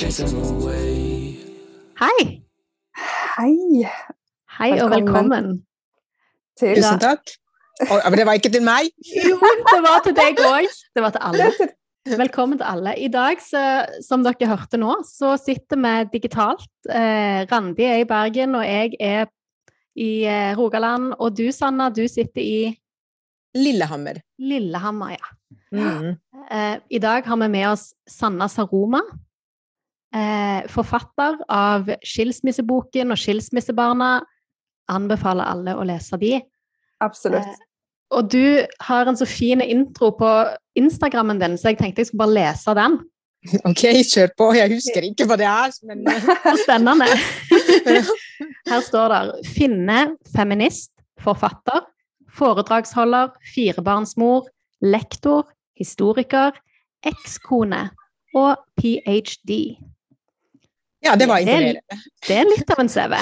Hei! Hei Hei og velkommen. til Tusen takk. Oh, men det var ikke til meg! Jo, det var til deg òg. Det var til alle. Velkommen til alle. I dag, så, som dere hørte nå, så sitter vi digitalt. Eh, Randi er i Bergen, og jeg er i eh, Rogaland. Og du, Sanna, du sitter i Lillehammer. Lillehammer, ja. Mm. Eh, I dag har vi med oss Sanna Saroma, eh, forfatter av Skilsmisseboken og Skilsmissebarna. Anbefaler alle å lese de. Absolutt. Eh, Og du har en så fin intro på Instagrammen din, så jeg tenkte jeg skulle bare lese den. OK, kjør på. Jeg husker ikke hva det er, men spennende! Her står det 'Finne feminist, forfatter, foredragsholder, firebarnsmor, lektor, historiker, ekskone og ph.d'. Ja, det var er- imponerende. Det er litt av en CV.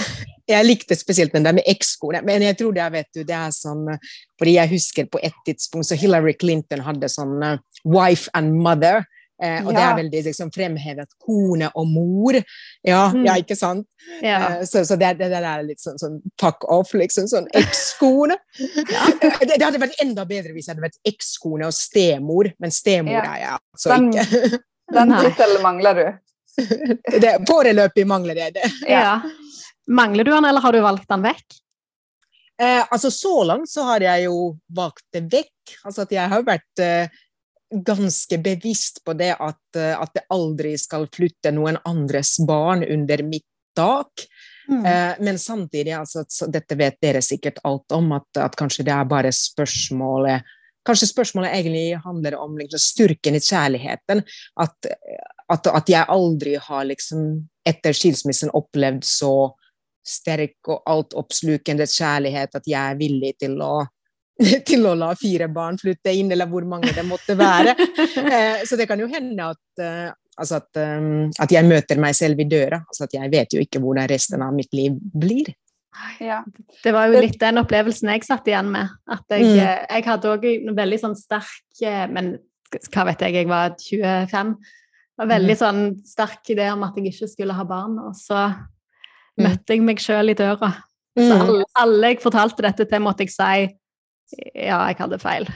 Jeg likte spesielt den der med ekskone, men jeg tror det er, vet du, det er sånn eh, Fordi jeg husker på et tidspunkt så Hillary Clinton hadde sånn eh, wife and mother. Eh, og det er veldig liksom, fremhevet kone og mor. Ja, Mm. ja ikke sant? Ja. Eh, så, så det, det det, er litt sånn, sånn fuck off, liksom. Sånn ekskone. det, det hadde vært enda bedre hvis det hadde vært ekskone og stemor, men stemor Ja. er jeg altså Den- ikke. Den tittelen mangler du. det, foreløpig mangler jeg det. ja. Mangler du den, eller har du valgt den vekk? Eh, altså Så langt så har jeg jo valgt det vekk. Altså at jeg har vært eh, ganske bevisst på det at, eh, at det aldri skal flytte noen andres barn under mitt tak. Mm. Eh, men samtidig, altså, så dette vet dere sikkert alt om, at, at kanskje det er bare spørsmålet Kanskje spørsmålet egentlig handler om liksom, styrken i kjærligheten. At, at, at jeg aldri har liksom etter skilsmissen opplevd så sterk og altoppslukende kjærlighet at jeg er villig til å til å la fire barn flytte inn, eller hvor mange det måtte være. Eh, så det kan jo hende at, eh, altså at, um, at jeg møter meg selv i døra. Altså at jeg vet jo ikke hvordan resten av mitt liv blir. Ja. Det var jo litt den opplevelsen jeg satt igjen med. At jeg, Mm. eh, jeg hadde òg en veldig sånn sterk eh, Men hva vet jeg, jeg var 25. Var veldig sånn sterk idé om at jeg ikke skulle ha barn. Og så møtte jeg meg sjøl i døra. Så Mm. alle, alle jeg fortalte dette til, måtte jeg si ja, jeg hadde feil.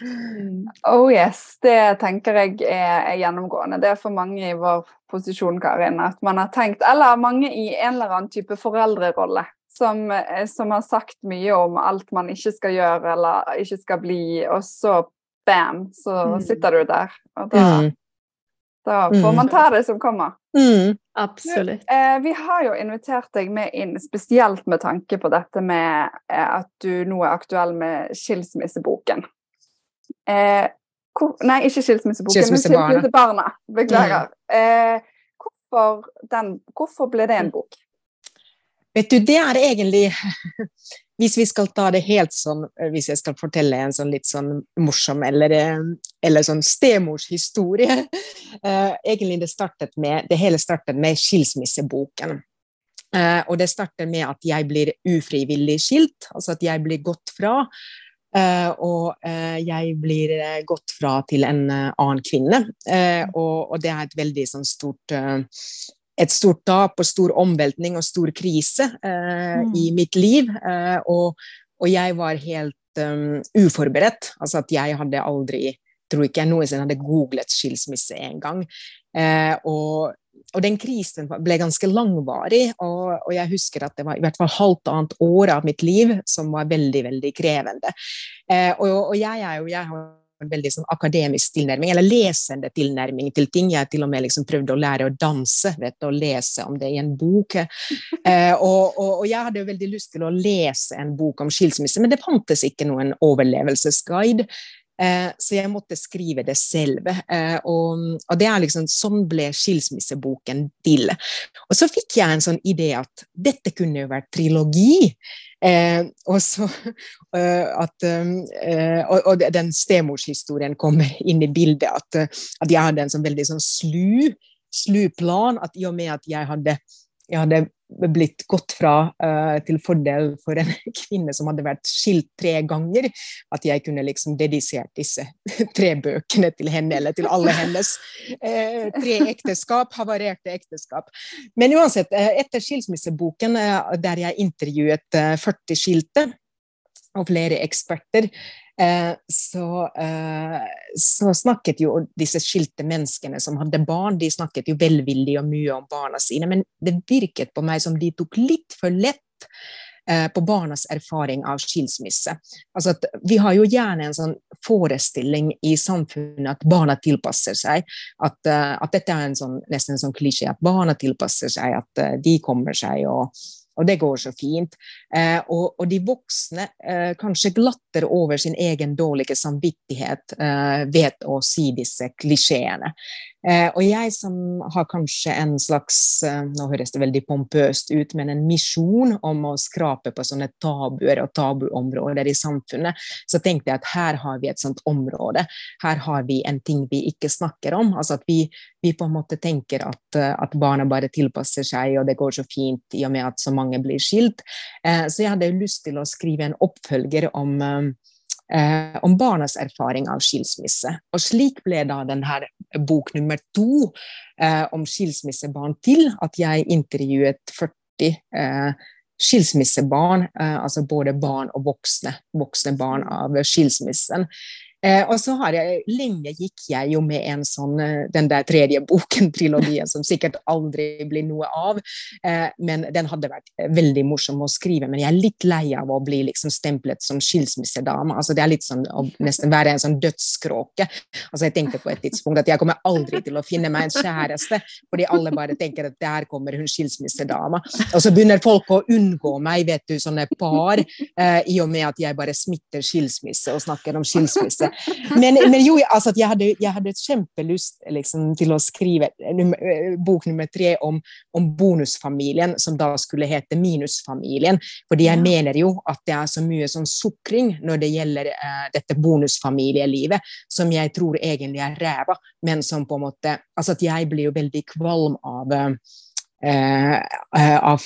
Mm. Oh yes, det tenker jeg er, er gjennomgående. Det er for mange i vår posisjon, Karin, at man har tenkt Eller mange i en eller annen type foreldrerolle. Som, eh, som har sagt mye om alt man ikke skal gjøre eller ikke skal bli, og så bam, så Mm. sitter du der. Og da, Mm. da får Mm. man ta det som kommer. Mm. Absolutt. Eh, vi har jo invitert deg med inn, spesielt med tanke på dette med eh, at du nå er aktuell med skilsmisseboken. Eh, hvor, nei, ikke skilsmisseboken, Skilsmissebarna. men Skilsmissebarna. Beklager. Eh, hvorfor, den, hvorfor ble det en bok? Vet du, det er egentlig Hvis vi skal ta det helt sånn, eh, hvis jeg skal fortelle en sånn litt sånn morsom eller, eh, eller sånn stemorshistorie eh, Egentlig det startet med Det hele startet med skilsmisseboken. Og det starter med at jeg blir ufrivillig skilt, altså at jeg blir gått fra. Uh, og uh, jeg blir uh, gått fra til en annen kvinne. Og, og det er et veldig sånn stort et stort tap og stor omveltning og stor krise eh, Mm. i mitt liv. Eh, og, og jeg var helt um, uforberedt. Altså at jeg hadde aldri tror ikke jeg noensinne hadde googlet skilsmisse engang. Eh, og, og den krisen ble ganske langvarig, og, og jeg husker at det var i hvert fall halvannet år av mitt liv som var veldig, veldig krevende. Eh, og, og jeg er jo jeg har en veldig sånn akademisk tilnærming, eller lesende tilnærming til ting. Jeg til og med liksom prøvde å lære å danse, vet du, å lese om det i en bok. Eh, og, og, og jeg hadde veldig lyst til å lese en bok om skilsmisse, men det fantes ikke noen overlevelsesguide. Eh, så jeg måtte skrive det selv. Eh, og, og det er liksom, sånn ble skilsmisseboken til. Og så fikk jeg en sånn idé at dette kunne jo vært trilogi. Eh, og så eh, at eh, og, og den stemorshistorien kommer inn i bildet. At, eh, at jeg hadde en sånn veldig sånn slu, slu plan. At i og med at jeg hadde, jeg hadde blitt gått fra uh, til fordel for en kvinne som hadde vært skilt tre ganger, at jeg kunne liksom dedisert disse tre bøkene til henne, eller til alle hennes uh, tre ekteskap, havarerte ekteskap. Men uansett, uh, etter skilsmisseboken, der jeg intervjuet 40 skilte og flere eksperter, Eh, så, eh, så, snakket jo disse skilte menneskene som hadde barn, de snakket jo velvillig og mye om barna sine, men det virket på meg som de tok litt for lett eh, på barnas erfaring av skilsmisse. Altså at vi har jo gjerne en sånn forestilling i samfunnet at barna tilpasser seg. At, at dette er en sånn, nesten en sånn klisjé, at barna tilpasser seg, at de kommer seg og og det går så fint. Eh, og, og, de voksne eh, kanskje glatter over sin egen dårlige samvittighet eh, ved å si disse klisjeene. Eh, og jeg som har kanskje en slags, eh, nå høres det veldig pompøst ut, men en misjon om å skrape på sånne tabuer og tabuområder i samfunnet, så tenkte jeg at her har vi et sånt område. Her har vi en ting vi ikke snakker om. altså at vi, vi på en måte tenker at, at, barna bare tilpasser seg, og det går så fint i og med at så mange blir skilt. så jeg hadde lyst til å skrive en oppfølger om eh, om barnas erfaring av skilsmisse. Og slik ble da denne bok nummer to eh, om skilsmissebarn til at jeg intervjuet 40 eh, skilsmissebarn, eh, altså både barn og voksne, voksne barn av skilsmissen. Eh, og så har jeg, Lenge gikk jeg jo med en sånn, eh, den der tredje boken, trilogien, som sikkert aldri blir noe av. Eh, men den hadde vært veldig morsom å skrive. Men jeg er litt lei av å bli liksom stemplet som skilsmissedame. Altså, det er litt sånn å nesten være en sånn dødskråke. Altså, jeg tenkte på et tidspunkt at jeg kommer aldri til å finne meg en kjæreste, fordi alle bare tenker at der kommer hun skilsmissedama. Og så begynner folk å unngå meg, vet du, sånne par, i og med at jeg bare smitter skilsmisse og snakker om skilsmisse men, men, jo, altså jeg, hadde, jeg hadde kjempelyst liksom, til å skrive eh, bok nummer tre om, om, bonusfamilien, som da skulle hete minusfamilien. Fordi jeg mener jo at det er så mye sånn sukring når det gjelder uh, dette bonusfamilielivet, som jeg tror egentlig er ræva, men som på en måte Altså at jeg blir jo veldig kvalm av uh, Eh, av,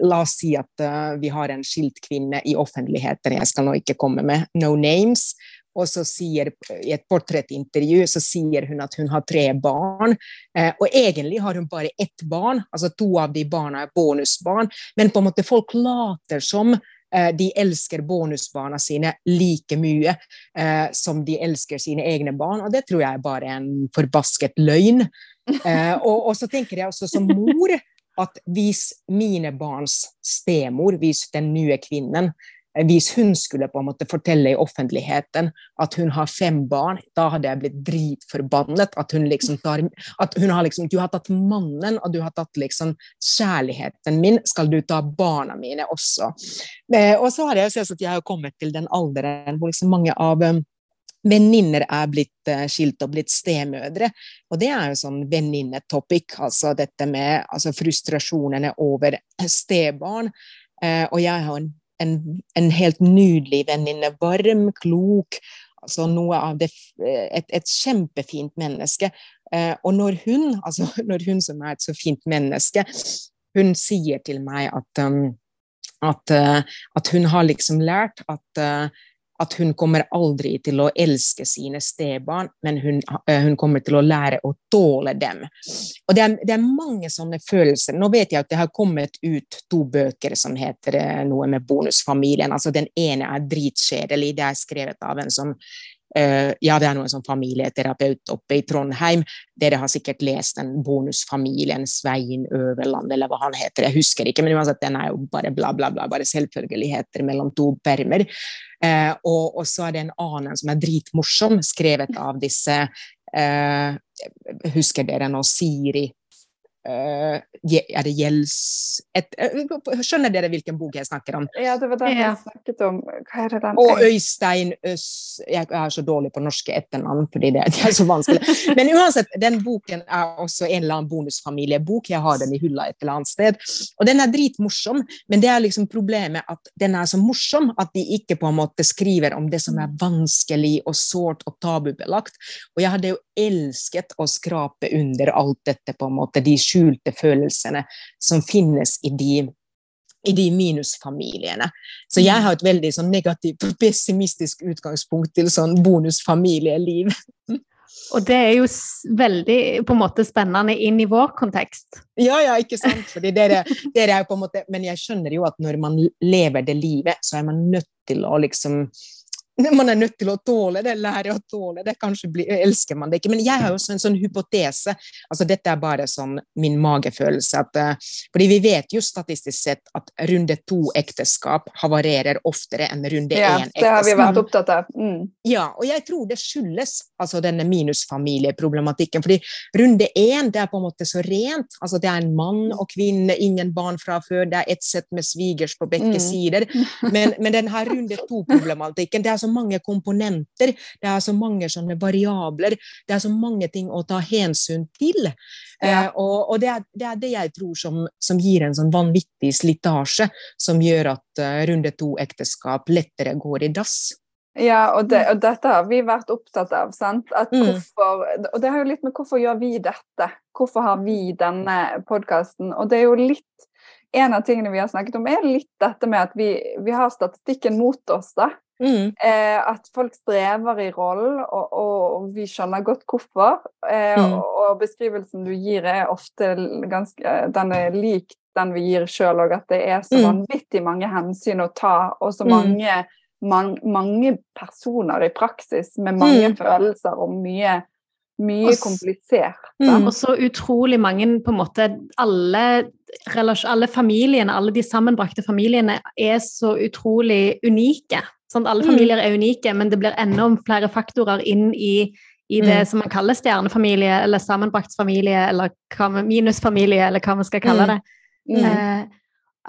la oss si at uh, vi har en skilt kvinne i offentligheten, jeg skal nå ikke komme med. No names, og så sier i et portrettintervju så sier hun at hun har tre barn. Eh, og egentlig har hun bare ett barn, altså to av de barna er bonusbarn. Men på en måte folk later som eh, de elsker bonusbarna sine like mye eh, som de elsker sine egne barn, og det tror jeg er bare en forbasket løgn. Eh, og, og så tenker jeg også som mor at hvis mine barns stemor, hvis den nye kvinnen, hvis hun skulle på en måte fortelle i offentligheten at hun har fem barn, da hadde jeg blitt dritforbannet. At hun liksom tar at hun har liksom Du har tatt mannen, og du har tatt liksom kjærligheten min. Skal du ta barna mine også? Eh, og så har jeg sett at jeg har kommet til den alderen hvor liksom mange av um, venninner er blitt skilt og blitt stemødre. Og det er jo sånn venninnetopic, altså dette med altså frustrasjonene over stebarn. Og jeg har en en, en helt nydelig venninne. Varm, klok. altså noe av det, et, et kjempefint menneske. Eh, og når hun, altså når hun som er et så fint menneske, hun sier til meg at, um, at, uh, at hun har liksom lært at uh, at hun kommer aldri til å elske sine stebarn, men hun, eh, hun kommer til å lære å tåle dem. Og det er, det er, mange sånne følelser. Nå vet jeg at det har kommet ut to bøker som heter eh, noe med bonusfamilien. altså Den ene er dritkjedelig, det er skrevet av en som ja, det er noen sånn familieterapeut oppe i Trondheim. Dere har sikkert lest den bonusfamilien Svein Øverland, eller hva han heter. Jeg husker ikke, men uansett, den er jo bare bla, bla, bla. Bare selvfølgeligheter mellom to permer. Uh, og, og, så er det en annen som er dritmorsom, skrevet av disse uh, Husker dere nå Siri Uh, er det gjelds et, uh, Skjønner dere hvilken bok jeg snakker om? Ja, det var den jeg snakket om. Hva er det den? Og Øystein Øs Jeg er så dårlig på norske etternavn fordi det, det, er så vanskelig. Men uansett, den boken er også en eller annen bonusfamiliebok. Jeg har den i hylla et eller annet sted. Og den er dritmorsom, men det er liksom problemet at den er så morsom at de ikke på en måte skriver om det som er vanskelig og sårt og tabubelagt. Og jeg hadde jo elsket å skrape under alt dette, på en måte, de skjulte følelsene som finnes i de i de minusfamiliene. Så jeg har et veldig sånn negativt og pessimistisk utgangspunkt til sånn bonusfamilieliv. Og det er jo veldig på en måte spennende inn i vår kontekst. Ja, ja, ikke sant. Fordi dere, dere er på en måte, Men jeg skjønner jo at når man lever det livet, så er man nødt til å liksom man er nødt til å tåle det, lære å tåle det. Kanskje bli, elsker man det ikke. Men jeg har også en sånn hypotese. altså Dette er bare sånn min magefølelse. At, uh, fordi vi vet jo statistisk sett at runde to-ekteskap havarerer oftere enn runde én-ekteskap. Ja, det har vi vært opptatt av. Mm. Ja, og jeg tror det skyldes altså denne minusfamilieproblematikken. fordi runde én det er på en måte så rent. altså Det er en mann og kvinne, ingen barn fra før, det er ett sett med svigers på begge mm. sider. Men, men den her runde to-problematikken det er så mange komponenter, det er så mange sånne variabler, det er så mange ting å ta hensyn til. Ja. Eh, og, og det, er, det, er, det jeg tror som, som, gir en sånn vanvittig slitasje, som gjør at uh, runde to-ekteskap lettere går i dass. Ja, og, det, og, dette har vi vært opptatt av. sant? Mm. hvorfor, og det har jo litt med hvorfor gjør vi dette? Hvorfor har vi denne podkasten? Og det er jo litt En av tingene vi har snakket om, er litt dette med at vi, vi har statistikken mot oss. da. Mm. Eh, at folk strever i rollen, og, og, vi skjønner godt hvorfor. Eh, mm. og, og, beskrivelsen du gir, er ofte ganske Den er lik den vi gir sjøl òg, at det er så mm. vanvittig mange hensyn å ta, og så mm. mange, man, mange personer i praksis med mange mm. følelser og mye mye komplisert. Mm. Og så utrolig mange på en måte alle, alle familiene, alle de sammenbrakte familiene er så utrolig unike. Sånn, alle mm. familier er unike, men det blir enda flere faktorer inn i, i det mm. som man kaller stjernefamilie, eller sammenbrakt familie, eller minusfamilie, eller hva man skal kalle mm. det. Mm. Eh,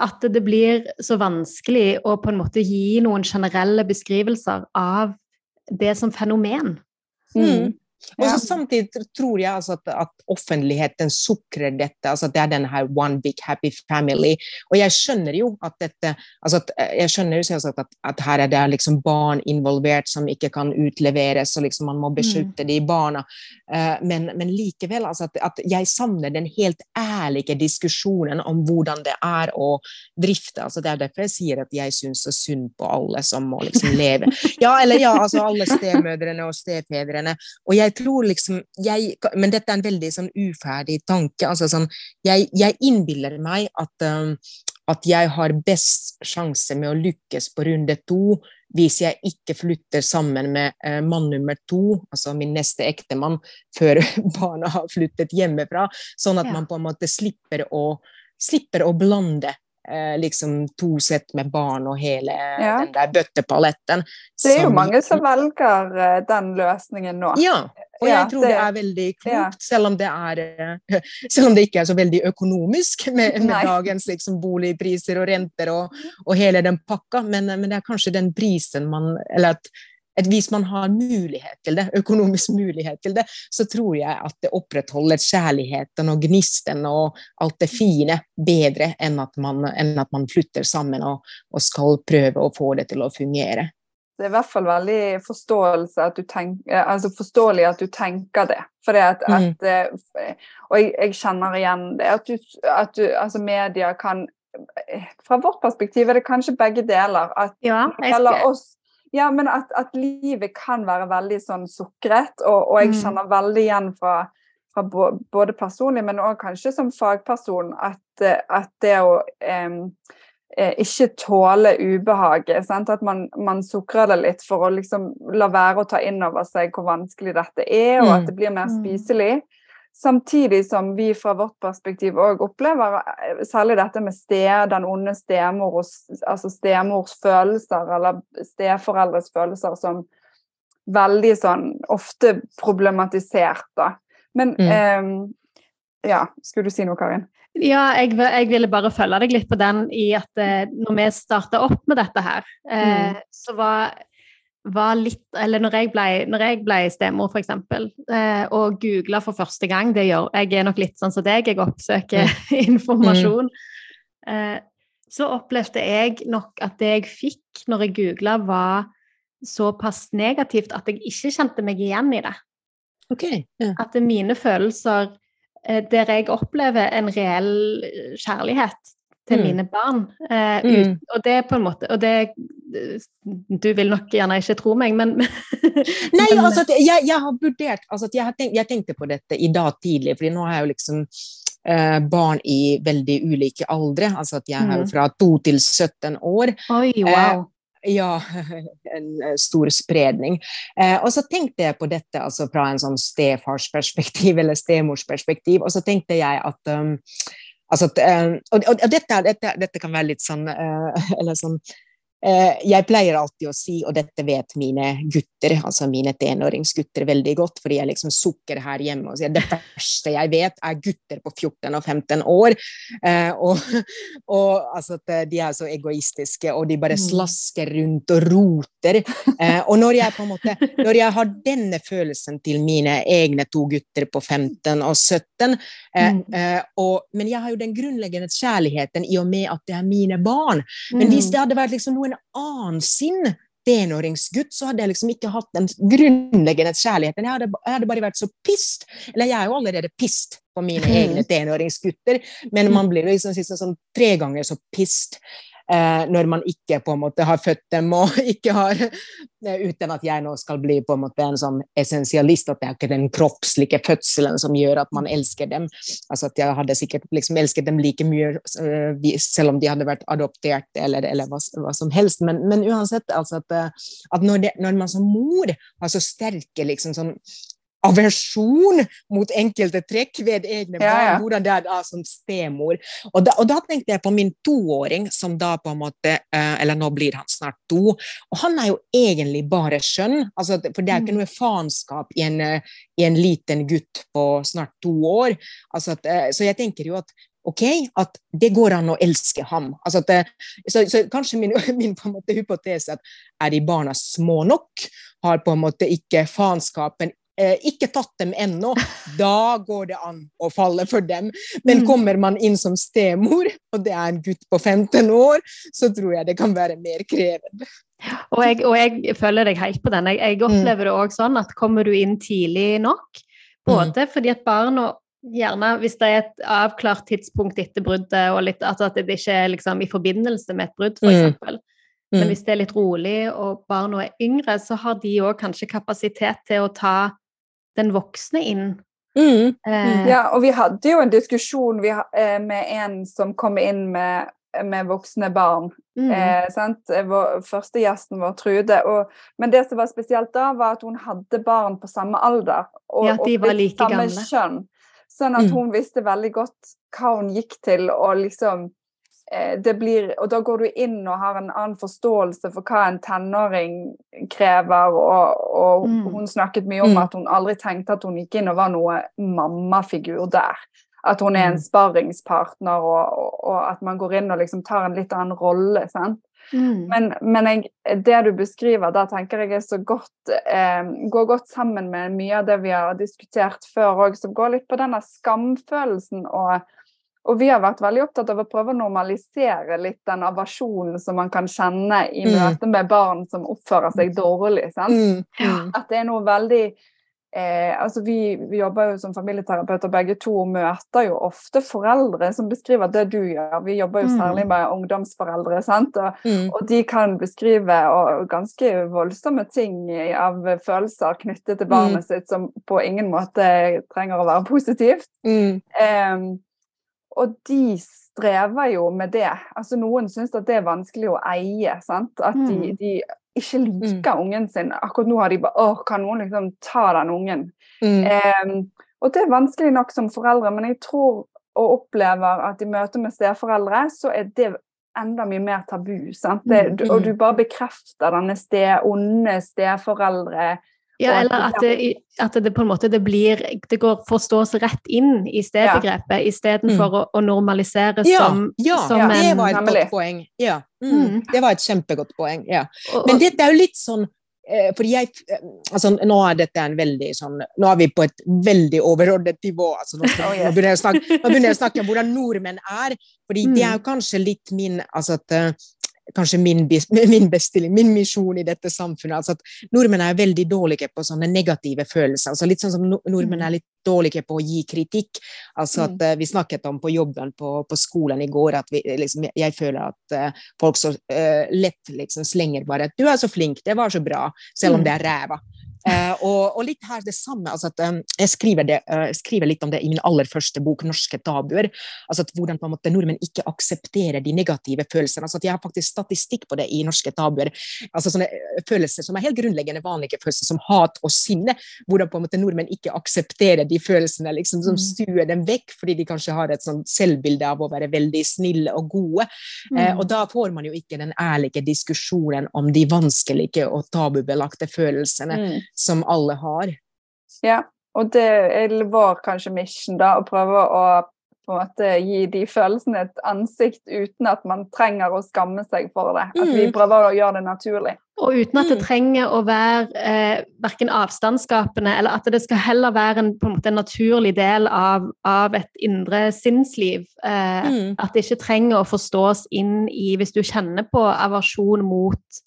at det blir så vanskelig å på en måte gi noen generelle beskrivelser av det som fenomen. Mm. Og så Samtidig tror jeg altså at, at, offentligheten sukrer dette. altså Det er denne her one big happy family. Og jeg skjønner jo at dette altså at, jeg skjønner jo selvsagt at, at, her er det liksom barn involvert som ikke kan utleveres, og liksom man må mm. beskytte de barna. Uh, men, men, likevel, altså at, jeg savner den helt ærlige diskusjonen om hvordan det er å drifte. altså Det er derfor jeg sier at jeg syns så synd på alle som må liksom leve. Ja, eller ja, altså alle stemødrene og stefedrene. og jeg tror liksom jeg, Men dette er en veldig sånn uferdig tanke. altså sånn, Jeg, jeg innbiller meg at, um, at jeg har best sjanse med å lykkes på runde to hvis jeg ikke flytter sammen med uh, mann nummer to, altså min neste ektemann, før barna har flyttet hjemmefra. Sånn at man på en måte slipper å, slipper å blande eh, liksom to sett med barn og hele ja. den der bøttepaletten. Det er jo mange som velger uh, den løsningen nå. Ja, og jeg tror det, det, er veldig klokt, selv, om det er, uh, selv om det ikke er så veldig økonomisk med, med dagens liksom, boligpriser og renter og, og hele den pakka, men, men, det er kanskje den prisen man Eller at et, hvis man har mulighet til det, økonomisk mulighet til det, så tror jeg at det opprettholder kjærligheten og gnisten og alt det fine bedre enn at man, enn at man flytter sammen og, og, skal prøve å få det til å fungere. Det er i hvert fall veldig at tenker, altså forståelig at du tenker det. At, mm. at eh, Og jeg, jeg, kjenner igjen det. At, du, at du, altså media kan Fra vårt perspektiv er det kanskje begge deler. At ja, jeg skal... oss ja, men at, at, livet kan være veldig sånn sukret, og, og jeg mm. kjenner veldig igjen fra, fra både personlig, men òg kanskje som fagperson, at, at det å eh, ikke tåle ubehaget. Sant? At man, man, sukrer det litt for å liksom la være å ta inn over seg hvor vanskelig dette er, og at mm. det blir mer mm. spiselig. Samtidig som vi fra vårt perspektiv òg opplever eh, særlig dette med sted, den onde stemor, altså stemors følelser, eller steforeldres følelser, som veldig sånn ofte problematisert, da. Men mm. eh, ja, skulle du si noe, Karin? Ja, jeg, jeg, ville bare følge deg litt på den i at eh, når vi starta opp med dette her, eh, mm. så var var litt Eller når jeg ble, når jeg ble stemor, f.eks., eh, og googla for første gang Det gjør jeg er nok litt sånn som deg, jeg oppsøker mm. informasjon. Eh, så opplevde jeg nok at det jeg fikk når jeg googla, var såpass negativt at jeg ikke kjente meg igjen i det. Okay, yeah. At mine følelser der jeg opplever en reell kjærlighet til mm. mine barn. Eh, ut, mm. Og det er på en måte Og det Du vil nok gjerne ikke tro meg, men Nei, altså jeg, jeg, har vurdert altså jeg, har tenkt, jeg, tenkte på dette i dag tidlig, fordi nå har jeg jo liksom eh, barn i veldig ulike aldre. Altså at jeg har mm. fra 2 til 17 år. Oi, wow. Eh, ja, en eh, stor spredning. Eh, og så tenkte jeg på dette altså fra en sånn stefarsperspektiv eller stemorsperspektiv, og så tenkte jeg at um, Altså, og, og, og dette, dette, dette, kan være litt sånn, eller sånn Eh, jeg pleier alltid å si, og dette vet mine gutter, altså mine tenåringsgutter veldig godt, fordi jeg liksom sukker her hjemme og sier det verste jeg vet, er gutter på 14 og 15 år. Eh, og, og altså at de er så egoistiske, og de bare mm. slasker rundt og roter. Eh, og når jeg på en måte Når jeg har denne følelsen til mine egne to gutter på 15 og 17, mm. og, men jeg har jo den grunnleggende kjærligheten i og med at det er mine barn. Men hvis mm. det hadde vært liksom noen annen sin tenåringsgutt, så hadde jeg liksom ikke hatt den grunnleggende kjærligheten. Jeg hadde, jeg hadde bare vært så pissed. Eller jeg er jo allerede pissed på mine mm. egne tenåringsgutter, men man blir liksom, sånn, sånn tre ganger så pissed når man ikke på en måte har født dem og ikke har eh, Uten at jeg nå skal bli på en måte en sånn essensialist, at det er ikke den kroppslige fødselen som gjør at man elsker dem. Altså at jeg hadde sikkert liksom elsket dem like mye uh, selv om de hadde vært adoptert eller, eller hva, hva, som helst. Men, men uansett, altså at, at når, det, når, man som mor har så sterke liksom sånn aversjon mot enkelte trekk ved egne barn. Ja, ja. Hvordan det er da som stemor. Og da, og da, tenkte jeg på min toåring, som da på en måte eh, Eller nå blir han snart to. Og han er jo egentlig bare skjønn. Altså, for det er ikke mm. noe faenskap i, eh, i, en liten gutt på snart to år. Altså at, eh, så jeg tenker jo at ok, at det går an å elske ham. Altså det, så, så, kanskje min, min hypotese at er de barna små nok, har på en måte ikke faenskapen ikke tatt dem ennå, da går det an å falle for dem. Men mm. kommer man inn som stemor, og det er en gutt på 15 år, så tror jeg det kan være mer krevende. Og jeg, og jeg følger deg helt på den. Jeg, jeg opplever det òg sånn at kommer du inn tidlig nok, både mm. fordi at barna Gjerne hvis det er et avklart tidspunkt etter bruddet, og litt, altså at det ikke er liksom i forbindelse med et brudd, f.eks. Mm. Men mm. hvis det er litt rolig og barna er yngre, så har de òg kanskje kapasitet til å ta den voksne inn. Mm. Eh. Ja, og vi hadde jo en diskusjon vi, eh, med en som kom inn med, med voksne barn. Mm. Eh, vår, første gjesten vår, Trude. Og, men det som var spesielt da, var at hun hadde barn på samme alder. Og, ja, de var like samme gamle. kjønn. Sånn at mm. hun visste veldig godt hva hun gikk til, og liksom blir, og da går du inn og har en annen forståelse for hva en tenåring krever. Og, og mm. hun snakket mye om mm. at hun aldri tenkte at hun gikk inn og var noe mammafigur der. At hun er en sparringspartner, og, og, og, at man går inn og liksom tar en litt annen rolle. sant? Mm. Men, men jeg, det du beskriver, da tenker jeg er så godt eh, går godt sammen med mye av det vi har diskutert før òg, som går litt på denne skamfølelsen og og vi har vært veldig opptatt av å prøve å normalisere litt den aversjonen som man kan kjenne i mm. møte med barn som oppfører seg dårlig. Mm. Mm. At det er noe veldig eh, altså vi, vi, jobber jo som familieterapeuter begge to og møter jo ofte foreldre som beskriver det du gjør. Vi jobber jo mm. særlig med ungdomsforeldre. sant? Og, mm. og de kan beskrive og, ganske voldsomme ting av følelser knyttet til barnet mm. sitt som på ingen måte trenger å være positivt. Um, og de strever jo med det. Altså Noen syns at det er vanskelig å eie. sant? At de, mm. de ikke liker mm. ungen sin. Akkurat nå har de bare åh, kan noen liksom ta den ungen? Mm. Um, og det er vanskelig nok som foreldre, men jeg tror og opplever at i møte med steforeldre, så er det enda mye mer tabu. sant? Det, mm, og du bare bekrefter denne ste, onde steforeldre ja, eller at det, at det, på en måte det blir Det går forstås rett inn i stedbegrepet ja. istedenfor mm. å, å normalisere ja, som, ja, som ja, det var et godt poeng. Ja. Mm. Mm. Det var et kjempegodt poeng. Ja. Men det er jo litt sånn eh, fordi jeg, eh, altså, nå er dette en veldig sånn Nå er vi på et veldig overordnet nivå. Altså, nå, skal, oh, nå, begynner jeg å snakke, om hvordan nordmenn er. fordi mm. det er jo kanskje litt min altså at, kanskje min, min bestilling, min misjon i dette samfunnet. altså at Nordmenn er veldig dårlige på sånne negative følelser. altså Litt sånn som nordmenn mm. er litt dårlige på å gi kritikk. altså at uh, Vi snakket om på jobben på, på skolen i går at vi, liksom, jeg føler at uh, folk så uh, lett liksom slenger bare at 'du er så flink, det var så bra', selv om mm. det er ræva. Uh, og, og, litt her det samme. Altså at, um, jeg skriver, det, uh, skriver, litt om det i min aller første bok, 'Norske tabuer'. altså at Hvordan på en måte nordmenn ikke aksepterer de negative følelsene. altså at Jeg har faktisk statistikk på det i 'Norske tabuer'. altså sånne følelser som er helt grunnleggende vanlige følelser, som hat og sinne. Hvordan på en måte nordmenn ikke aksepterer de følelsene, liksom som mm. stuer dem vekk, fordi de kanskje har et sånt selvbilde av å være veldig snille og gode. Mm. Uh, og da får man jo ikke den ærlige diskusjonen om de vanskelige og tabubelagte følelsene. Mm som alle har. Ja, og det var kanskje mission, da, å prøve å på en måte gi de følelsene et ansikt uten at man trenger å skamme seg for det. At vi mm. prøver å gjøre det naturlig. Og uten at det mm. trenger å være eh, verken avstandsskapende, eller at det skal heller være en, på en, måte, en naturlig del av, av et indre sinnsliv. Eh, mm. At det ikke trenger å forstås inn i Hvis du kjenner på aversjon mot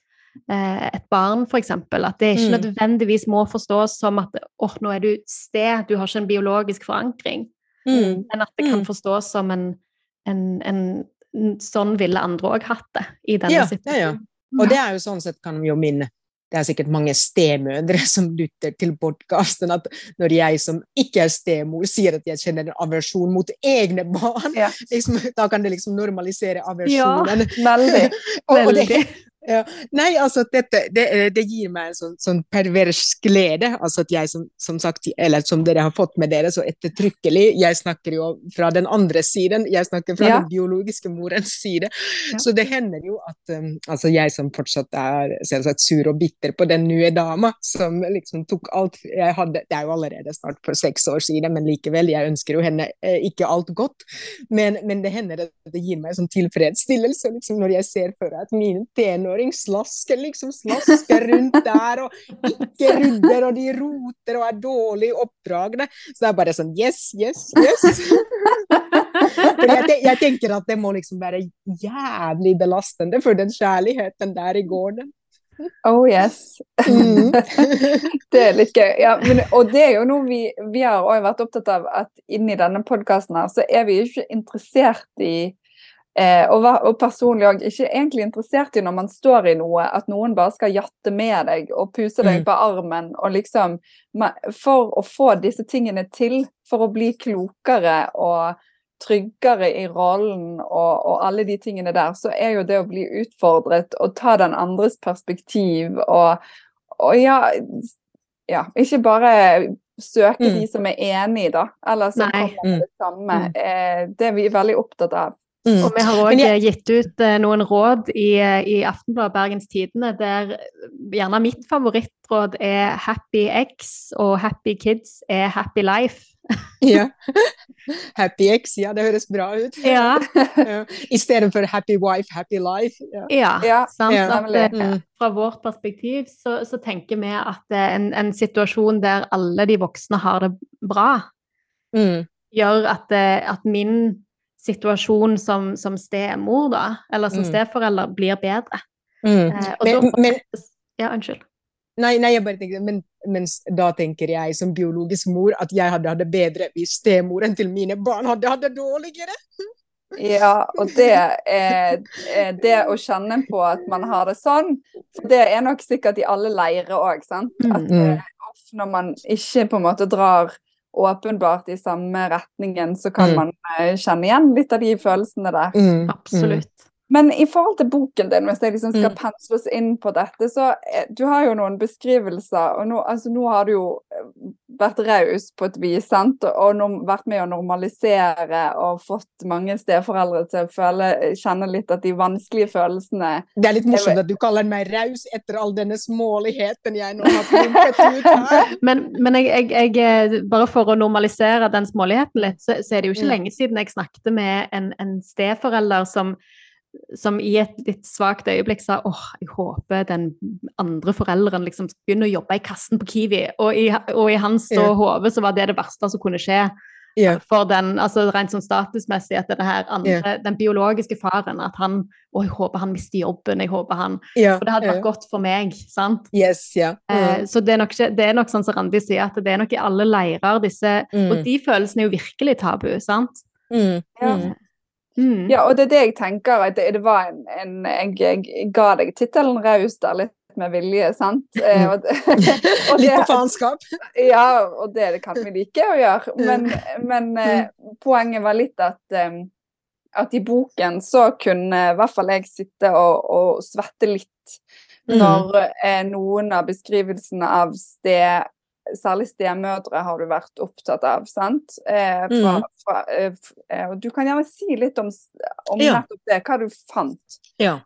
et barn, f.eks. At det ikke mm. nødvendigvis må forstås som at åh, nå er du sted, du har ikke en biologisk forankring. Mm. Men at det kan mm. forstås som en, en, en Sånn ville andre òg hatt det i denne ja, situasjonen. Ja, ja. Og det er jo sånn sett kan vi jo minne det er sikkert mange stemødre som lytter til podkasten, at når jeg som ikke er stemor, sier at jeg kjenner en aversjon mot egne barn, ja. liksom, da kan det liksom normalisere aversjonen. Ja, veldig. og, og det, ja. Nei, altså dette, det, det, gir meg en sånn, sånn, pervers glede. altså at jeg som, som, sagt, eller som dere har fått med dere så ettertrykkelig Jeg snakker jo fra den andre siden, jeg snakker fra ja. den biologiske morens side. Ja. Så det hender jo at um, altså jeg som fortsatt er selvsagt sur og bitter på den nye dama, som liksom tok alt jeg hadde Det er jo allerede snart for seks år siden, men likevel, jeg ønsker jo henne eh, ikke alt godt. Men, men det hender at det gir meg en sånn tilfredsstillelse liksom, når jeg ser for meg at mine tenår tenåring slasker liksom slasker rundt der og ikke rydder, og de roter og er dårlig oppdragne. Så det er bare sånn yes, yes, yes. jeg, jeg, tenker at det må liksom være jævlig belastende for den kjærligheten der i gården. Oh yes. Mm. det er litt gøy. Ja, men, og det er jo noe vi, vi har vært opptatt av at inni denne podkasten her, så er vi ikke interessert i Eh, og, og, personlig òg ikke egentlig interessert i når man står i noe, at noen bare skal jatte med deg og puse deg mm. på armen. og liksom, For å få disse tingene til, for å bli klokere og tryggere i rollen og, og alle de tingene der, så er jo det å bli utfordret og ta den andres perspektiv og, og ja, ja, ikke bare søke mm. de som er enig, da, eller som Nei. kommer med det samme. Mm. Eh, det er vi veldig opptatt av. Mm. Og vi har òg jeg... gitt ut uh, noen råd i, i Aftenbladet Bergens Tidende der gjerne mitt favorittråd er Happy X, og Happy Kids er Happy Life. ja. Happy X, ja, det høres bra ut. Ja. ja. I stedet for Happy Wife, Happy Life. Ja, ja, ja sant. At, mm. Fra vårt perspektiv så, så tenker vi at en, en, situasjon der alle de voksne har det bra, mm. gjør at, at min situasjon som, som stemor, da, eller som mm. steforelder, blir bedre. Mm. Eh, men, da, men, ja, unnskyld. Nei, nei, jeg bare tenker, men, men, da tenker jeg som biologisk mor at jeg hadde hatt det bedre hvis stemoren til mine barn hadde hatt det dårligere. Ja, og det er, det å kjenne på at man har det sånn, det er nok sikkert i alle leirer òg, sant. Mm. At mm. når man ikke på en måte drar åpenbart i samme retningen, så kan mm. man uh, kjenne igjen litt av de følelsene der. Mm. Absolutt. Men i forhold til boken din, hvis jeg liksom skal mm. pensle oss inn på dette, så eh, du har jo noen beskrivelser, og nå, altså, nå har du jo eh, vært raus på et vis, sant? og vært med å normalisere og fått mange steforeldre til å føle, kjenne litt at de vanskelige følelsene Det er litt morsomt at du kaller meg raus etter all denne småligheten jeg nå har pumpet ut her. men, men jeg, jeg, jeg, bare for å normalisere den småligheten litt, så, så er det jo ikke mm. lenge siden jeg snakket med en, en steforelder som som i et litt svakt øyeblikk sa åh, jeg håper den andre forelderen liksom begynner å jobbe i kassen på Kiwi. Og i, og i hans yeah. hode så var det det verste som kunne skje. yeah. for den, altså rent sånn statusmessig, at andre, yeah. den biologiske faren at han Å, jeg håper han mister jobben, jeg håper han yeah. For det hadde vært godt for meg, sant? Yes, yeah. Mm. Eh, så det er, nok, det er nok sånn som Randi sier, at det er nok i alle leirer disse mm. Og de følelsene er jo virkelig tabu, sant? Mm. Ja. Mm. ja. og det er det jeg tenker. at Det, det var en, en jeg, jeg, ga deg tittelen raus der litt med vilje, sant? Eh, og, og Litt på faenskap? Ja, og det, det kan vi like å gjøre. Men, men eh, poenget var litt at, eh, at i boken så kunne i hvert fall jeg sitte og, og svette litt mm. når eh, noen av beskrivelsene av sted særlig stemødre har du vært opptatt av, sant? Eh, fra, mm. fra, eh, eh, du kan gjerne si litt om, om ja. det, hva du fant. Ja.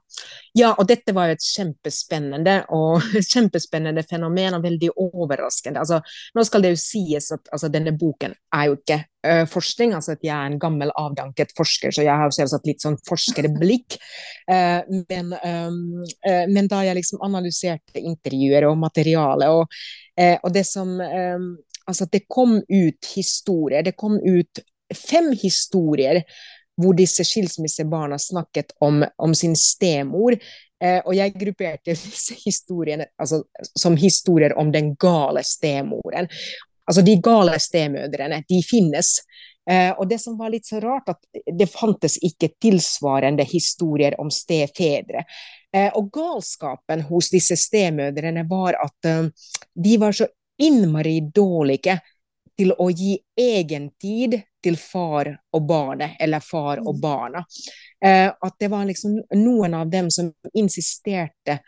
ja. og dette var et kjempespennende og kjempespennende fenomen, og veldig overraskende. Altså, nå skal det jo sies at altså, denne boken er jo ikke uh, forskning, altså at jeg er en gammel, avdanket forsker, så jeg har selvsagt litt sånn forskerblikk. Uh, men, um, uh, men, da jeg liksom analyserte intervjuer og materiale og Eh, og det som eh, Altså, det kom ut historier. Det kom ut fem historier hvor disse skilsmissebarna snakket om, om sin stemor. Eh, og jeg grupperte disse historiene altså, som historier om den gale stemoren. Altså, de gale stemødrene, de finnes. Eh, og det som var litt så rart, at det fantes ikke tilsvarende historier om stefedre. Eh, og galskapen hos disse stemødrene var at uh, de var så innmari dårlige til å gi egen tid til far og barnet, eller far og mm. barna. Uh, at det var liksom noen av dem som insisterte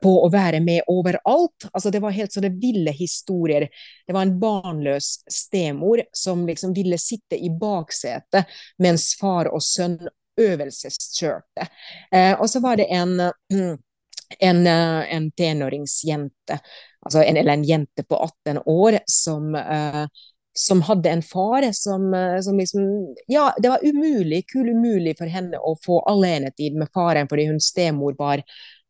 på å være med overalt. Altså Det var helt så det ville historier. Det var en barnløs stemor som liksom ville sitte i baksetet mens far og sønn øvelseskjørte. Eh, og så var det en, en, eh, en tenåringsjente, altså en, eller en jente på 18 år, som eh, som hadde en far som, eh, som, liksom Ja, det var umulig, kul umulig for henne å få alenetid med faren fordi hun stemor var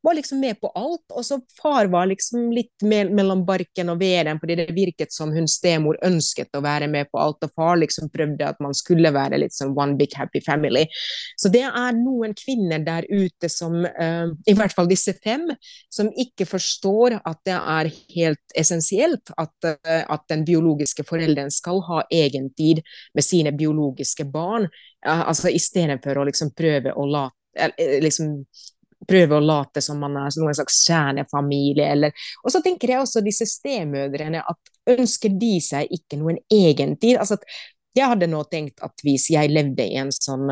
var liksom med på alt. Og så far var liksom litt mellom barken og veden, fordi det virket som hun stemor ønsket å være med på alt, og far liksom prøvde at man skulle være litt sånn one big happy family. Så det er noen kvinner der ute som, uh, i hvert fall disse fem, som ikke forstår at det er helt essensielt at, uh, at den biologiske forelderen skal ha egen tid med sine biologiske barn, uh, altså istedenfor å liksom prøve å la liksom prøve å late som man er noen slags kjernefamilie, eller Og så tenker jeg også disse stemødrene, at ønsker de seg ikke noen egen tid? Altså at jeg hadde nå tenkt at hvis jeg levde i en sånn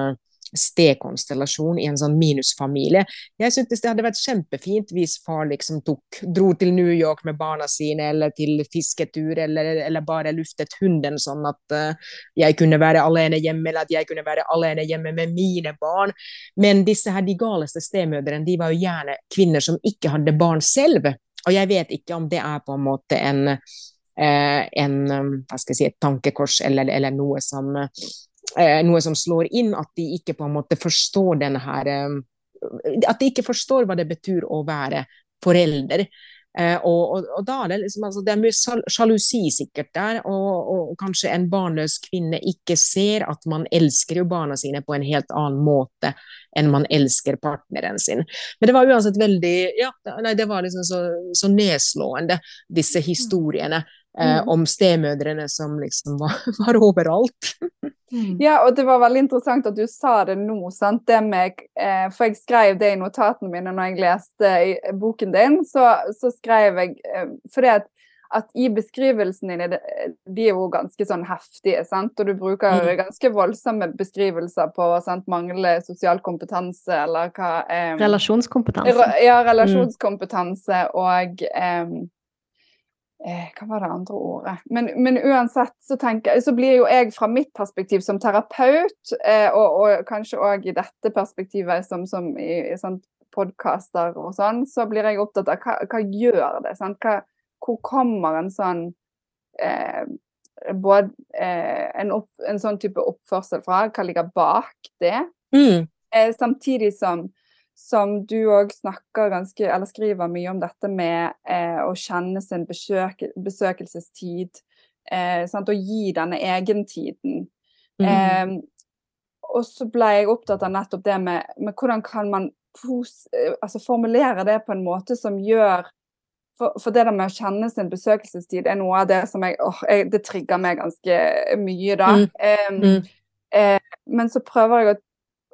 stekonstellasjon i en sånn minusfamilie. Jeg syntes det hadde vært kjempefint hvis far liksom tok, dro til New York med barna sine, eller til fisketur, eller, eller bare luftet hunden sånn at uh, jeg kunne være alene hjemme, eller at jeg kunne være alene hjemme med mine barn. Men disse her, de galeste stemødrene, de var jo gjerne kvinner som ikke hadde barn selv. Og jeg vet ikke om det er på en måte en, uh, en hva skal jeg si, et tankekors eller, eller noe som eh, noe som slår inn, at de ikke på en måte forstår denne her eh, At de ikke forstår hva det betyr å være forelder. Eh, og, og, og, da er det liksom altså, Det er mye sjalusi sikkert der, og, og, kanskje en barnløs kvinne ikke ser at man elsker jo barna sine på en helt annen måte enn man elsker partneren sin. Men det var uansett veldig Ja, nei, det var liksom så, så nedslående, disse historiene. Eh, mm. om stemødrene som liksom var, var overalt. Mm. Ja, og det var veldig interessant at du sa det nå. sant? Det med, eh, for jeg skrev det i notatene mine når jeg leste i boken din. Så, så skrev jeg eh, fordi at, at i beskrivelsene dine, de er jo ganske sånn heftige, sant? Og du bruker mm. ganske voldsomme beskrivelser på sant? manglende sosial kompetanse, eller hva eh, Relasjonskompetanse. Ja, relasjonskompetanse og eh, eh, Hva var det andre ordet? Men, men uansett så, tenker, så blir jo jeg fra mitt perspektiv som terapeut, eh, og, og, kanskje òg i dette perspektivet som, som i, i sånn podkaster og sånn, så blir jeg opptatt av hva, hva gjør det? Hva, hvor kommer en sånn eh, både eh, en, opp, en, sånn type oppførsel fra? Hva ligger bak det? Mm. Eh, samtidig som som du òg snakker ganske, eller skriver mye om dette med eh, å kjenne sin besøk, besøkelsestid. eh, sant, Og gi denne egentiden. Mm. Eh, og så ble jeg opptatt av nettopp det med, med hvordan kan man altså formulere det på en måte som gjør for, for, det der med å kjenne sin besøkelsestid er noe av det som jeg, åh, jeg Det trigger meg ganske mye, da. Mm. Mm. Eh, men så prøver jeg å,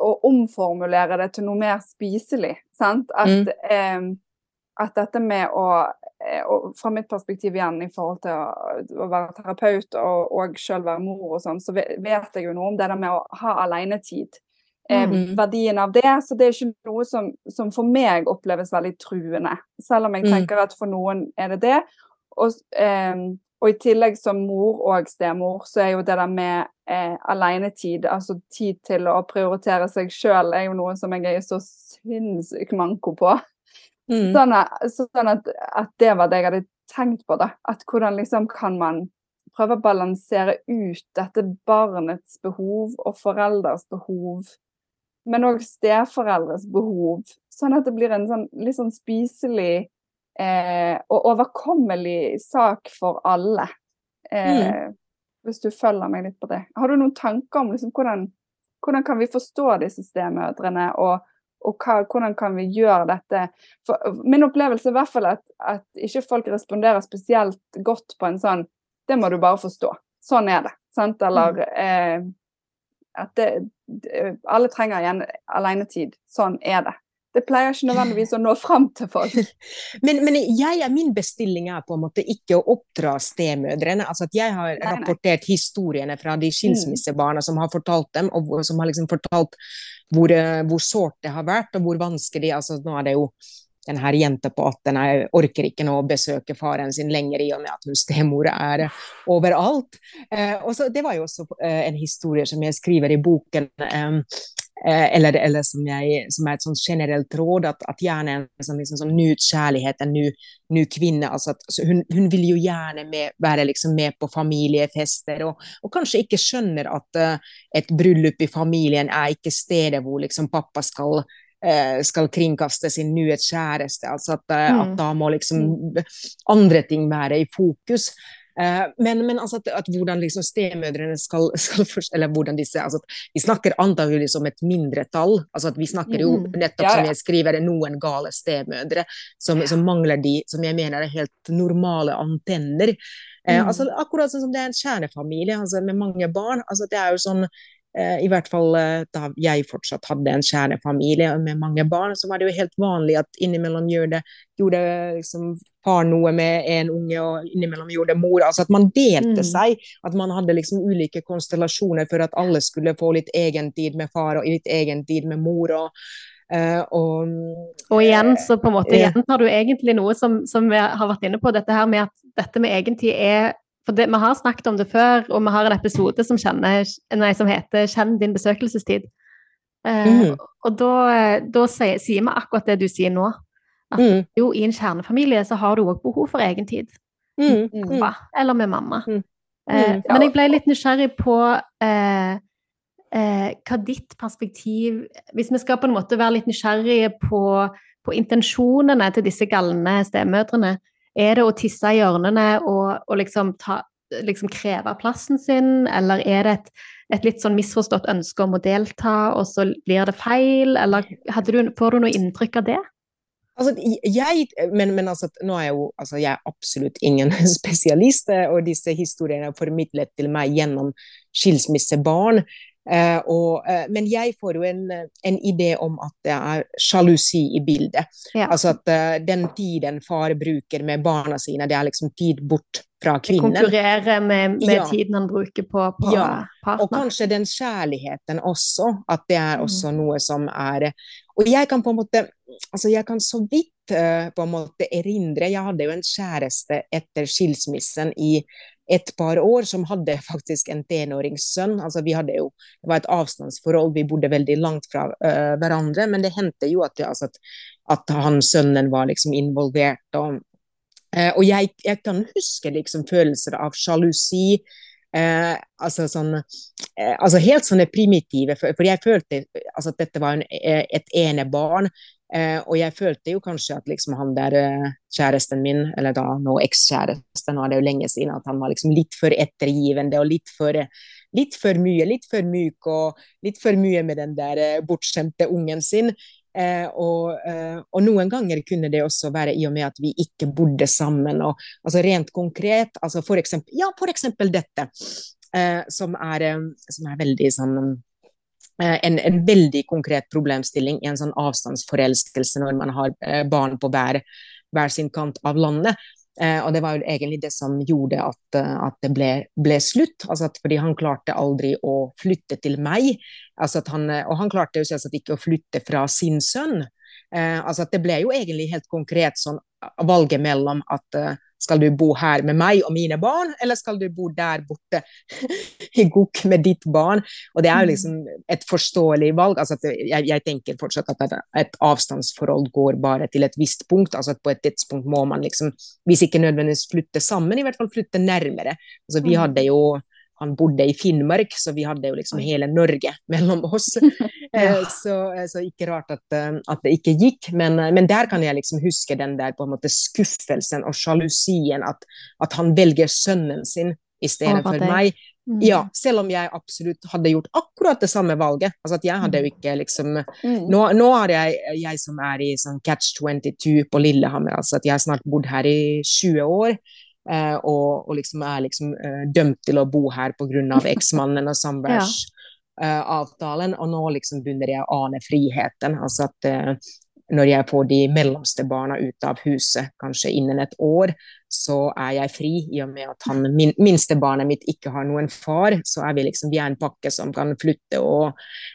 å, omformulere det til noe mer spiselig. Sant? At, mm. eh, at dette med å, eh, og Fra mitt perspektiv igjen i forhold til å, å være terapeut og, og sjøl være mor og sånn, så vet jeg jo noe om det der med å ha alenetid eh, mm. verdien av det. Så det er ikke noe som, som, for meg oppleves veldig truende. Selv om jeg mm. tenker at for noen er det det. Og, eh, og i tillegg som mor og stemor, så er jo det der med eh, alenetid, altså tid til å prioritere seg sjøl, er jo noe som jeg er så sinnssykt manko på. Mm. Sånn, at, sånn at, at, det var det jeg hadde tenkt på, da. At hvordan liksom kan man prøve å balansere ut dette barnets behov og foreldres behov men òg steforeldres behov. Sånn at det blir en sånn, litt sånn spiselig eh, og overkommelig sak for alle. Eh, mm. Hvis du følger meg litt på det. Har du noen tanker om liksom, hvordan, hvordan kan vi forstå disse stemødrene, og, og hva, hvordan kan vi gjøre dette? For min opplevelse er i hvert fall at, at ikke folk responderer spesielt godt på en sånn Det må du bare forstå. Sånn er det. Sant? Eller mm. eh, at det, alle trenger alenetid. Sånn er det. Det pleier ikke nødvendigvis å nå fram til folk. men, men jeg, min bestilling er på en måte ikke å oppdra stemødrene. altså Jeg har nei, rapportert nei. historiene fra de skilsmissebarna som har fortalt dem, og som har liksom fortalt hvor, eh, hvor sårt det har vært, og hvor vanskelig altså Nå er det jo den her jenta på 18 jeg orker ikke nå å besøke faren sin lenger i og med at hun stemor er overalt. Eh, og så, det var jo også eh, en historie som jeg skriver i boken. Eh, eller, eller som, jeg, som, er et sånn generelt råd, at, at gjerne en sånn, liksom, sånn nyt kjærlighet, en ny, kvinne. Altså at, hun, hun, vil jo gjerne med, være liksom med på familiefester, og, og, kanskje ikke skjønner at uh, et bryllup i familien er ikke stedet hvor liksom pappa skal Eh, skal kringkaste sin nye kjæreste. Altså at, eh, mm. at, da må liksom mm. andre ting være i fokus. Uh, men, men altså at, at, hvordan liksom stemødrene skal, skal Eller hvordan disse altså Vi snakker antagelig som et mindretall. altså at Vi snakker jo mm. nettopp, ja, ja. som jeg skriver, noen gale stemødre som, som, mangler de som jeg mener er helt normale antenner. Mm. Eh, altså Akkurat sånn som det er en kjernefamilie altså med mange barn. altså det er jo sånn Eh, I hvert fall eh, da jeg fortsatt hadde en kjernefamilie med mange barn, så var det jo helt vanlig at innimellom gjorde, gjorde liksom far noe med en unge, og innimellom gjorde mor. Altså at man delte mm. seg. At man hadde liksom ulike konstellasjoner for at alle skulle få litt egen tid med far og litt egen tid med mor. og Uh, og, og, igjen så på en måte uh, gjentar du egentlig noe som, som, vi har vært inne på, dette her med at dette med egentid er for det, vi har snakket om det før, og vi har en episode som, kjenner, nei, som heter 'Kjenn din besøkelsestid'. Eh, mm. Og da, da sier, sier, vi akkurat det du sier nå. At mm. jo, i en kjernefamilie så har du òg behov for egen tid. Mm. Pappa, eller med mamma. Mm. Eh, mm. men jeg ble litt nysgjerrig på eh, eh, hva ditt perspektiv Hvis vi skal på en måte være litt nysgjerrige på, på intensjonene til disse galne stemødrene, er det å tisse i hjørnene og, og liksom, ta, liksom, kreve plassen sin, eller er det et, et, litt sånn misforstått ønske om å delta, og så blir det feil, eller du, får du noe inntrykk av det? Altså, jeg, men, men altså, nå er jeg jo altså, jeg er absolutt ingen spesialist, og disse historiene er formidlet til meg gjennom skilsmissebarn. Uh, og, uh, men jeg får jo en, en, idé om at det er sjalusi i bildet. Ja. Altså at uh, den tiden far bruker med barna sine, det er liksom tid bort fra kvinnen. Konkurrere med, med ja. tiden han bruker på, på ja. partner. Og kanskje den kjærligheten også, at det er også mm. noe som er Og jeg kan på en måte Altså, jeg kan så vidt på en måte erindre Jeg hadde jo en kjæreste etter skilsmissen i et par år, som hadde faktisk en tenåringssønn. Altså, vi hadde jo, det var et avstandsforhold, vi bodde veldig langt fra uh, hverandre, men det hendte jo at, altså, at, at han sønnen var liksom involvert. Og, uh, og jeg, jeg, kan huske liksom følelser av sjalusi. Uh, altså, sånn, altså helt sånne primitive, for, for jeg følte altså, at dette var en, et enebarn Eh, og jeg følte jo kanskje at liksom han der eh, kjæresten min, eller da nå ekskjæresten, nå er det jo lenge siden, at han var liksom litt for ettergivende og litt for, litt for mye, litt for myk og litt for mye med den der eh, bortskjemte ungen sin. Eh, og, eh, og, noen ganger kunne det også være i og med at vi ikke bodde sammen. Og, altså rent konkret, altså for eksempel, ja, for eksempel dette, eh, som, er, som, er, veldig sånn en, en, veldig konkret problemstilling i en sånn avstandsforelskelse når man har eh, barn på hver, hver sin kant av landet. Eh, og det var jo egentlig det som gjorde at, eh, at det ble, ble slutt. Altså at, fordi han klarte aldri å flytte til meg. Altså han, eh, og han klarte jo selvsagt ikke å flytte fra sin sønn. Eh, altså at det ble jo egentlig helt konkret sånn valget mellom at skal du bo her med meg og mine barn, eller skal du bo der borte i gokk med ditt barn? Og det er jo mm. liksom et forståelig valg. altså jeg, jeg, tenker fortsatt at et avstandsforhold går bare til et visst punkt. altså at På et tidspunkt må man liksom, hvis ikke nødvendigvis flytte sammen, i hvert fall flytte nærmere. altså Vi mm. hadde jo han bodde i Finnmark, så vi hadde jo liksom hele Norge mellom oss. ja. så, eh, så, ikke rart at, eh, at, det ikke gikk. Men, men, der kan jeg liksom huske den der på en måte skuffelsen og sjalusien, at, at han velger sønnen sin i stedet for meg. Mm. Ja, selv om jeg absolutt hadde gjort akkurat det samme valget. Altså at jeg hadde jo mm. ikke liksom mm. nå, nå er jeg, jeg som er i sånn catch 22 på Lillehammer, altså at jeg har snart bodd her i 20 år. Eh, og, og, liksom er liksom eh, dømt til å bo her pga. eksmannen og samværsavtalen. Ja. og nå liksom begynner jeg å ane friheten. altså at eh, når jeg får de mellomste barna ut av huset, kanskje innen et år, så er jeg fri. I og med at han, min, minste barnet mitt ikke har noen far, så er vi liksom vi er en pakke som kan flytte, og,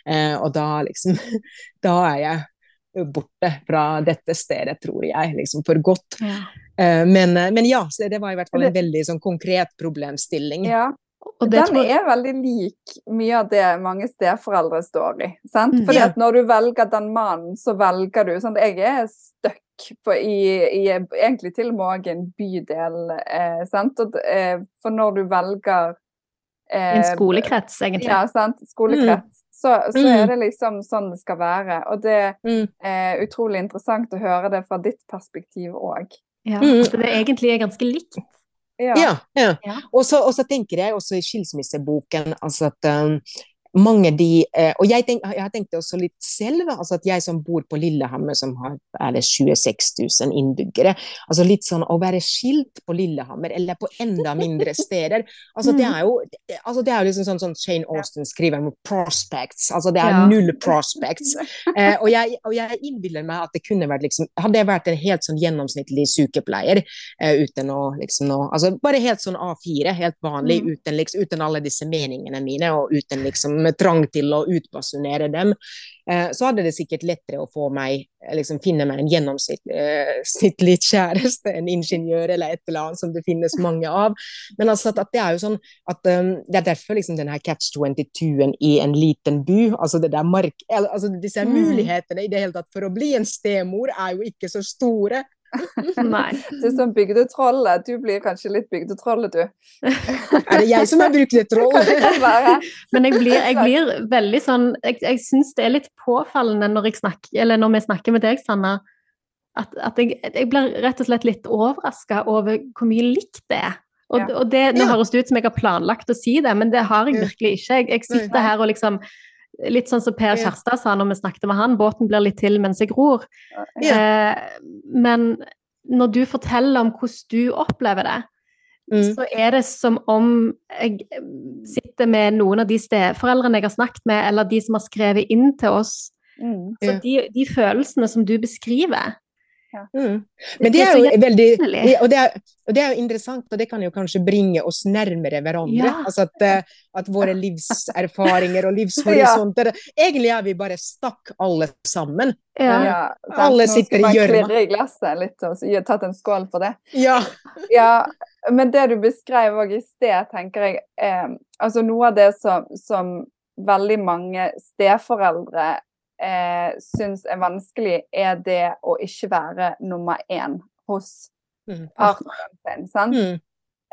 eh, og da liksom Da er jeg borte fra dette stedet, tror jeg, liksom for godt. Ja. Eh, men, eh, men, ja, så det var i hvert fall en veldig sånn konkret problemstilling. Ja, og den jeg... er veldig lik mye av det mange steforeldre står i. sant? Mm, Fordi at når du velger den mannen, så velger du sant? Jeg er stuck i, i, egentlig til og med en bydel, eh, sant? Og, eh, for når du velger eh, En skolekrets, egentlig. Ja, sant. Skolekrets. Mm. Så, så mm. er det liksom sånn det skal være. Og det mm. er utrolig interessant å høre det fra ditt perspektiv òg. Ja, mm. At det egentlig er ganske likt. Ja. ja, ja. ja. Og, så, og, så, tenker jeg også i skilsmisseboken altså at um, mange de eh, Og jeg, tenk, jeg, har tenkt det også litt selv, altså at jeg som bor på Lillehammer, som har er det 26 000 innbyggere altså Litt sånn å være skilt på Lillehammer, eller på enda mindre steder altså Det er jo altså det er liksom sånn som Shane Austin skriver om prospects. altså Det er ja. null prospects. Eh, og, jeg, og jeg innbiller meg at det kunne vært liksom Hadde jeg vært en helt sånn gjennomsnittlig sykepleier eh, uten å liksom nå altså Bare helt sånn A4, helt vanlig, mm. uten, liksom, uten alle disse meningene mine, og uten liksom med trang til å utbasunere dem, eh, så hadde det sikkert lettere å få meg, eh, liksom finne meg en gjennomsnittlig eh, kjæreste, en ingeniør eller et eller annet som det finnes mange av. Men altså at, at det er jo sånn at um, det er derfor liksom denne catch 22-en i en liten by, altså det der mark... Altså disse mm. mulighetene i det hele tatt for å bli en stemor er jo ikke så store. Nei. Det er som bygdetrollet. Du blir kanskje litt bygdetrollet, du. er det jeg som er bygdetroll? Men jeg blir, jeg blir, veldig sånn Jeg, jeg syns det er litt påfallende når, snakker, når vi snakker med deg, Sanna, at, at jeg, jeg, blir rett og slett litt overraska over hvor mye likt det er. Og, og det, Nå høres det ut som jeg har planlagt å si det, men det har jeg virkelig ikke. Jeg, jeg sitter her og liksom Litt sånn som Per Kjærstad sa når vi snakket med han, båten blir litt til mens jeg gror. Ja. Eh, men når du forteller om hvordan du opplever det, mm. så er det som om jeg sitter med noen av de steforeldrene jeg har snakket med, eller de som har skrevet inn til oss. Mm. Så de, de, følelsene som du beskriver, ja. Mm. Men det er jo veldig og det er, og det er, jo interessant, og det kan jo kanskje bringe oss nærmere hverandre. Ja. Altså at, eh, at, våre livserfaringer og livshorisonter ja. Egentlig er vi bare stakk alle sammen. Ja. alle sitter i gjørma. Nå skal man klirre i glasset litt og tatt en skål for det. Ja. Men det du beskrev òg i sted, tenker jeg eh, Altså noe av det som, som veldig mange steforeldre eh, syns er vanskelig, er det å ikke være nummer én hos mm. partneren sin. sant? Mm.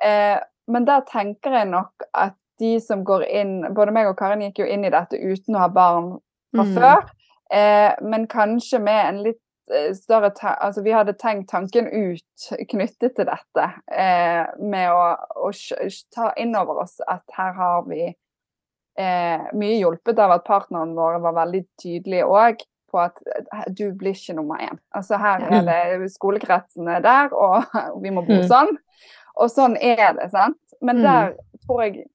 Eh, men der tenker jeg nok at de som går inn Både meg og Karin gikk jo inn i dette uten å ha barn fra mm. før, eh, men kanskje med en litt eh, større Altså, vi hadde tenkt tanken ut knyttet til dette, eh, med å, å, ta inn over oss at her har vi eh, mye hjulpet av at partneren våre var veldig tydelig òg på at eh, du blir ikke nummer én. Altså her er det skolekretsene der, og vi må bo mm. sånn. Og sånn er det, sant. Men mm. der tror jeg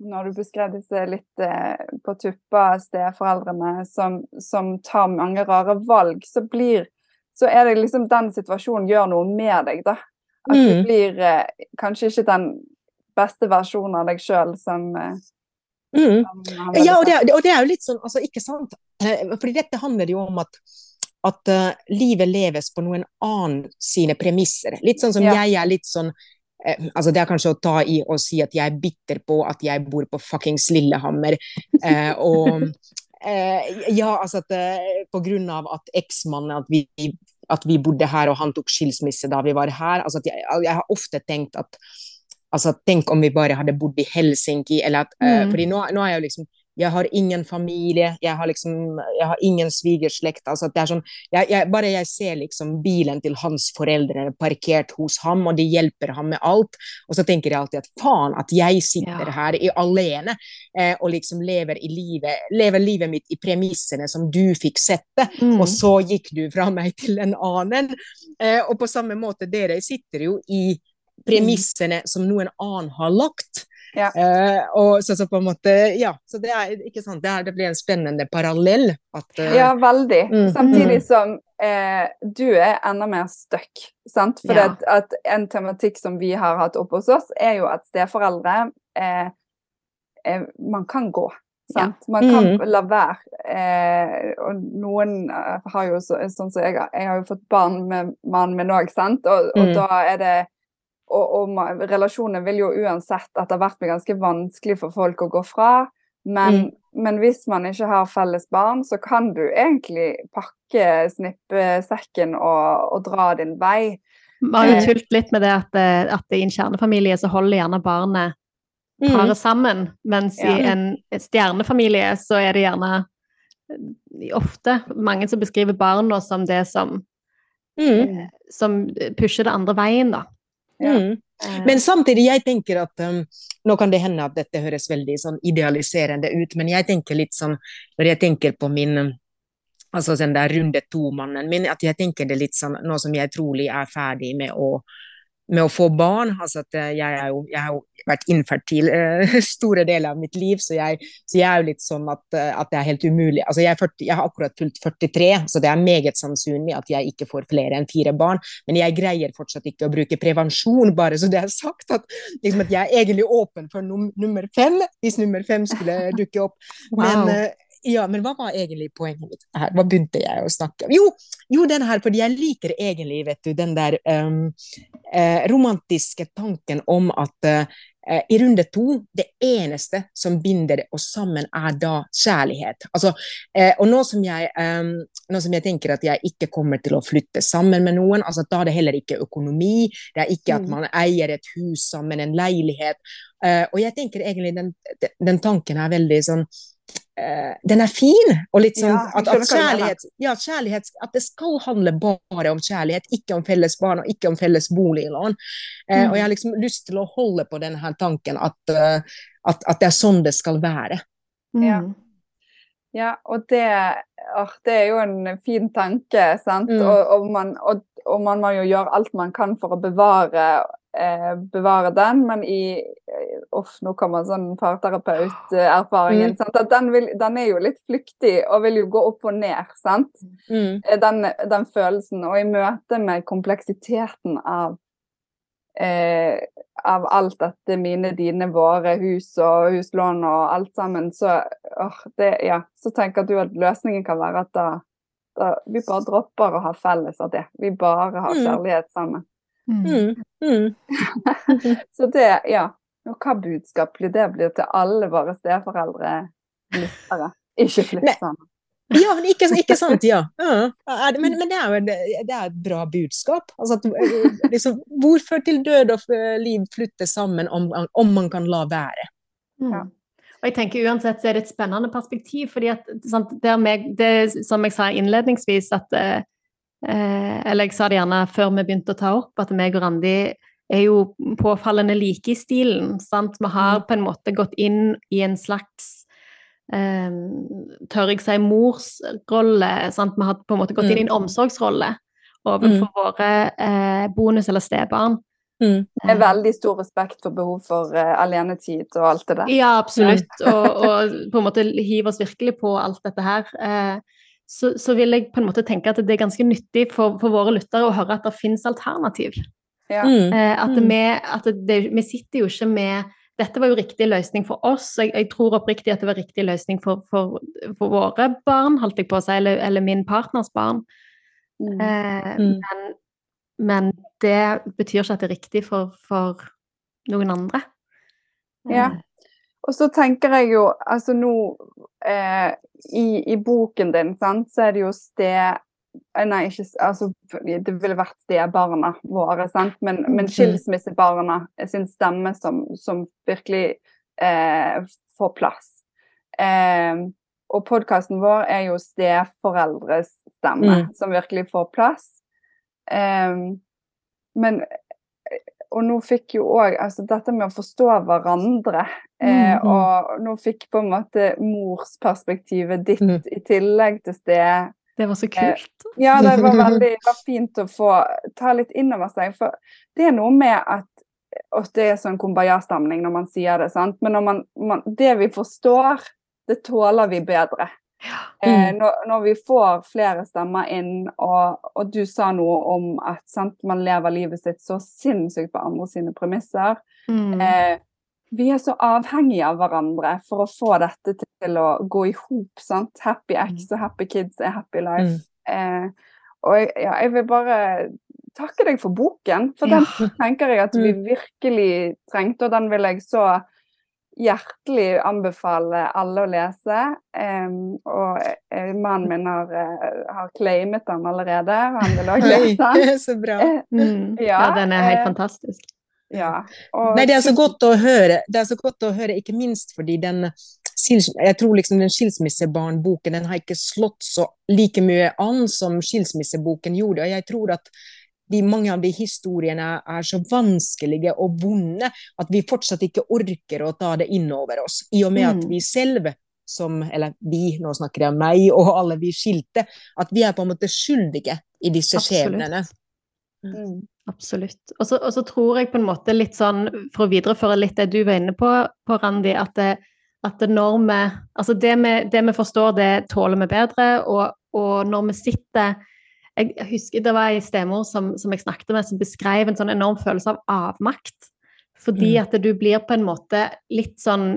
når du beskrev disse litt eh, på tuppa steforeldrene som, som, tar mange rare valg, så blir så er det liksom den situasjonen gjør noe med deg, da. At mm. du blir eh, kanskje ikke den beste versjonen av deg sjøl som, eh, mm. Ja, og det, og det, er jo litt sånn, altså ikke sant eh, Fordi dette handler jo om at at uh, livet leves på noen annen sine premisser. Litt sånn som ja. jeg er litt sånn eh, altså Det er kanskje å ta i og si at jeg er bitter på at jeg bor på fuckings Lillehammer. Eh, og eh, ja, altså at eh, på grunn av at eksmannen at vi, at vi bodde her, og han tok skilsmisse da vi var her. altså jeg, jeg har ofte tenkt at altså Tenk om vi bare hadde bodd i Helsinki, eller at mm. Uh, fordi nå, nå er jeg jo liksom jeg har ingen familie, jeg har liksom jeg har ingen svigerslekt. Altså det er sånn, jeg, jeg, bare jeg ser liksom bilen til hans foreldre parkert hos ham, og de hjelper ham med alt, og så tenker jeg alltid at faen, at jeg sitter ja. her i, alene eh, og liksom lever, i livet, lever livet mitt i premissene som du fikk sette, mm. og så gikk du fra meg til en annen. Eh, og på samme måte, dere sitter jo i premissene som noen annen har lagt. Ja. Uh, og så, så, på en måte, ja, så det, er, ikke sant, det, er, det blir en spennende parallell. At, uh, ja, veldig. Mm, Samtidig mm. som uh, du er enda mer stuck. Sant? For ja. at, at, en tematikk som vi har hatt oppe hos oss, er jo at steforeldre Man kan gå. Sant? Man kan mm. la være. og noen har jo så, sånn som jeg, jeg har jo fått barn med mannen min òg, sant, og, og mm. da er det og, og relasjoner vil jo uansett etter hvert bli ganske vanskelig for folk å gå fra. Men, mm. men, hvis man ikke har felles barn, så kan du egentlig pakke snippesekken og, og dra din vei. Vi har jo eh. tult litt med det at, eh, at i en kjernefamilie så holder gjerne barnet mm. paret mm. sammen, mens ja. i en stjernefamilie så er det gjerne ofte mange som beskriver barna som det som mm. som pusher det andre veien, da. Mm. Eh. Men samtidig, jeg tenker at um, Nå kan det hende at dette høres veldig sånn idealiserende ut, men jeg tenker litt sånn Når jeg tenker på min altså den der runde to-mannen min, at jeg tenker det litt sånn Nå som jeg trolig er ferdig med å med å få barn. Altså at jeg, jeg, jo, jeg har jo vært infertil uh, store deler av mitt liv, så jeg, så jeg, er jo litt sånn at, uh, at, det er helt umulig. Altså jeg, 40, jeg, har akkurat fylt 43, så det er meget sannsynlig at jeg ikke får flere enn fire barn. Men jeg greier fortsatt ikke å bruke prevensjon, bare så det er sagt. At, liksom at jeg er egentlig åpen for num nummer fem, hvis nummer fem skulle dukke opp. Wow. Men uh, ja, men hva var egentlig poenget mitt her? Hva begynte jeg å snakke om? Jo, jo, den her, fordi jeg liker egentlig, vet du, den der um, eh, romantiske tanken om at eh, i runde to, det eneste som binder oss sammen, er da kjærlighet. Altså, eh, og nå som, jeg, um, nå som, jeg, tenker at jeg ikke kommer til å flytte sammen med noen, altså da er det heller ikke økonomi, det er ikke at mm. man eier et hus sammen, en leilighet. Uh, og jeg tenker egentlig den, den tanken er veldig sånn den er fin. Og litt sånn ja, at, at, kjærlighet, ja, kjærlighet, at det skal handle bare om kjærlighet, ikke om felles barn og ikke om felles boliglån. Eh, mm. Og jeg har liksom lyst til å holde på denne her tanken at, uh, at, at det er sånn det skal være. Mm. Ja. ja. og det, oh, det, er jo en fin tanke, sant. Mm. Og, og, man, og, og man må jo gjøre alt man kan for å bevare eh, bevare den, men i Uff, nå kommer sånn parterapeuterfaringen. Mm. Den, den, er jo litt flyktig og vil jo gå opp og ned, sant. Mm. Eh, den, den, følelsen. Og i møte med kompleksiteten av eh, av alt dette mine, dine, våre, hus og huslån og alt sammen, så, åh, det, ja, så tenker du at løsningen kan være at da, da, vi bare dropper å ha felles av det. Vi bare har mm. kjærlighet sammen. Mm. Mm. så det, ja. Og hva budskap blir det blir til alle våre steforeldre lyttere? Ikke flytt sammen. men ikke, ikke, sant, ja. ja. Men, men det, er jo det er et bra budskap. Altså at, liksom, hvorfor til død og liv flytte sammen om, om man kan la være? Mm. Ja. Og jeg tenker Uansett så er det et spennende perspektiv. fordi at sant, det, med, det Som jeg sa innledningsvis, at uh, eh, Eller jeg sa det gjerne før vi begynte å ta opp, at meg og Randi er jo påfallende like i stilen. Sant? Vi har mm. på en måte gått inn i en slags eh, Tør jeg si morsrolle? Sant? Vi har på en måte gått inn i en mm. omsorgsrolle overfor mm. våre eh, bonus- eller stebarn. Mm. Med eh. veldig stor respekt for behov for uh, alenetid og alt det der. Ja, absolutt. Og, og, på en måte hiver oss virkelig på alt dette her. Uh, så, så, vil jeg på en måte tenke at det er ganske nyttig for, for våre lyttere å høre at det finnes alternativ. Ja. Uh, at, mm. vi, at det, vi, sitter jo ikke med dette var jo riktig løsning for oss. Jeg, jeg tror oppriktig at det var riktig løsning for, for, for, våre barn, holdt jeg på å si, eller, eller min partners barn. Mm. Eh, Men men det betyr ikke at det er riktig for, for noen andre. Ja. Eh. Og så tenker jeg jo, altså nå eh, i, i, boken din, sant, så er det jo sted eh, Nei, ikke altså, Det ville vært stebarna våre, sant, men, men mm. skilsmissebarna sin stemme som, som virkelig eh, får plass. Eh, og podkasten vår er jo steforeldres stemme, mm. som virkelig får plass. Um, men og nå fikk jo òg altså dette med å forstå hverandre, eh, mm, mm. og nå fikk på en måte morsperspektivet ditt mm. i tillegg til sted. Det var så eh, kult. Eh, ja, det var veldig var fint å få ta litt inn over seg. For det er noe med at og det er sånn kumbaya-stemning når man sier det, sant? men man, man, det vi forstår, det tåler vi bedre. Eh, mm. når, når, vi får flere stemmer inn, og, og du sa noe om at sant, man lever livet sitt så sinnssykt på andre sine premisser. Mm. Eh, vi er så avhengige av hverandre for å få dette til å gå i hop. Happy X mm. og happy kids er happy life. Mm. Eh, og jeg, ja, jeg, vil bare takke deg for boken, for ja. den tenker jeg at vi mm. virkelig trengte, og den vil jeg så hjertelig anbefale alle å lese. Um, og uh, mannen min har, uh, har claimet den allerede. Han vil òg lese den. Så bra. Eh, mm. Ja, ja, den er helt fantastisk. Ja. Og, Nei, det er så godt å høre, det er så godt å høre, ikke minst fordi den jeg tror liksom den skilsmissebarnboken den har ikke slått så like mye an som skilsmisseboken gjorde. og jeg tror at de, mange av de historiene er så vanskelige og vonde at vi fortsatt ikke orker å ta det inn over oss. I og med mm. at vi selv som, eller vi, nå snakker jeg om meg og alle vi skilte, at vi er på en måte skyldige i disse skjebnene. Mm. Absolutt. Og så tror jeg på en måte litt sånn, for å videreføre litt det du var inne på, på Randi, at, det, at det når vi Altså det vi, det vi, forstår, det tåler vi bedre, og, og når vi sitter jeg husker det var ei stemor som, som, jeg snakket med, som beskrev en sånn enorm følelse av avmakt. Fordi mm. at du blir på en måte litt sånn,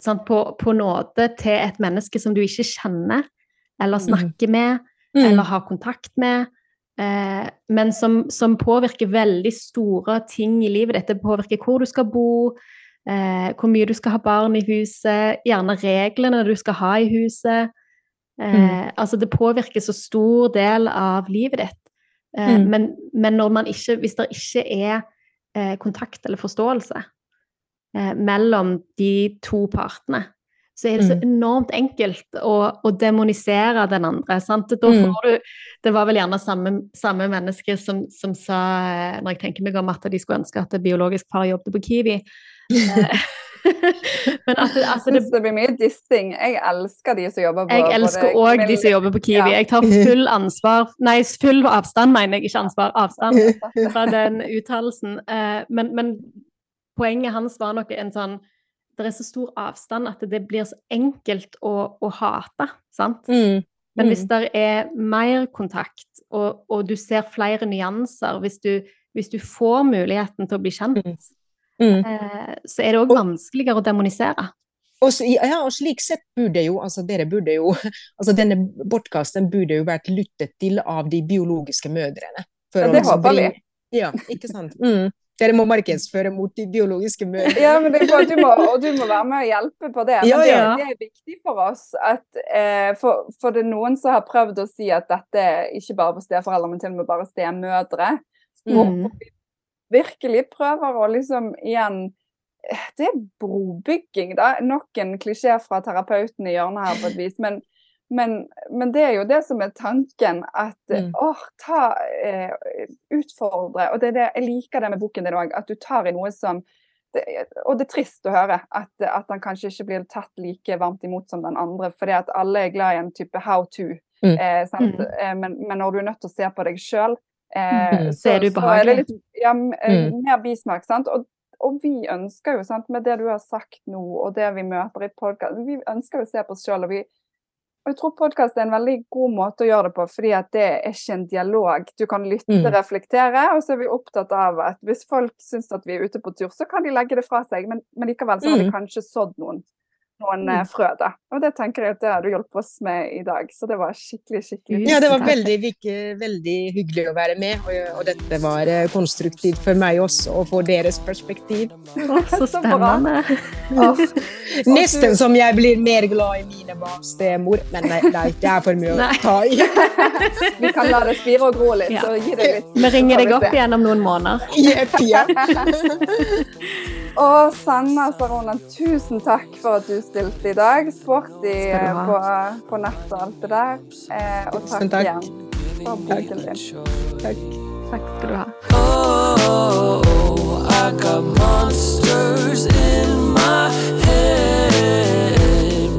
sånn på, på, nåde til et menneske som du ikke kjenner, eller mm. snakker med, mm. eller har kontakt med. Eh, men som, som, påvirker veldig store ting i livet ditt. Det påvirker hvor du skal bo, eh, hvor mye du skal ha barn i huset, gjerne reglene du skal ha i huset. Mm. Eh, altså det påvirker så stor del av livet ditt. Eh, mm. men, men, når man ikke, hvis det ikke er eh, kontakt eller forståelse eh, mellom de to partene, så er det så mm. enormt enkelt å, å demonisere den andre. Sant? Da får du Det var vel gjerne samme, samme menneske som, som, sa, eh, når jeg tenker meg om at de skulle ønske at biologisk far jobbet på Kiwi Men at, altså, det, det, blir mye dissing. Jeg elsker de som jobber på Jeg elsker òg de som jobber på Kiwi. Ja. Jeg tar full ansvar Nei, full avstand, mener jeg, ikke ansvar. Avstand fra den uttalelsen. Eh, men, men, poenget hans var nok en sånn Det er så stor avstand at det blir så enkelt å, å hate, sant? Mm. Men hvis mm. det er mer kontakt, og, og du ser flere nyanser, hvis du, hvis du, får muligheten til å bli kjent, mm. Eh, så er det òg vanskeligere å demonisere. Og, ja, og slik sett burde jo, altså dere burde jo, altså denne podkasten burde jo vært lyttet til av de biologiske mødrene. ja, det liksom håper vi. Ja, ikke sant. Mm. Dere må markedsføre mot de biologiske mødrene. Ja, men det er du må, og du må være med og hjelpe på det. Men ja, ja. Det, det, er viktig for oss. At, eh, for, for, det er noen som har prøvd å si at dette er ikke bare for steforeldre, men til og med bare stemødre. Mm. Og, virkelig prøver å liksom igjen Det er brobygging, da. Nok en klisjé fra terapeuten i hjørnet her på et vis. Men, Men, men, det er jo det som er tanken, at mm. åh, ta eh, Utfordre. Og det det, jeg liker det med boken din òg, at du tar i noe som det, Og det er trist å høre at, at han kanskje ikke blir tatt like varmt imot som den andre, fordi at alle er glad i en type how to. Mm. Eh, mm. eh, men, men, når du er nødt til å se på deg sjøl, eh, mm. så, det er det litt ja, eh, mm. mer bismak. sant? Og, og vi ønsker jo, sant, med det du har sagt nå, og det vi møter i podkast, vi ønsker jo å se på oss sjøl, og og jeg tror podkast er en veldig god måte å gjøre det på, fordi at det er ikke en dialog. Du kan lytte, mm. reflektere, og så er vi opptatt av at hvis folk syns at vi er ute på tur, så kan de legge det fra seg, men, men likevel så har de mm. kanskje sådd noen noen mm. frø. da. Og det tenker jeg at det har du hjulpet oss med i dag, så det var skikkelig skikkelig Ja, det var veldig, veldig hyggelig å være med, og, og, dette var eh, konstruktivt for meg også, og for deres perspektiv. Så spennende. Nesten som jeg blir mer glad i mine barns stemor, men nei, nei, det er for mye å ta i. Vi kan la det spire og gro litt, ja. så gi det litt. Vi ringer deg opp igjen om noen måneder. Yep, ja. Og Sanna Sarona, tusen takk for at du stilte i dag. Sporty på, på nett og alt det der. Eh, og takk, takk, igjen for boken din. Takk. Takk skal du ha. Oh, I got monsters in my head,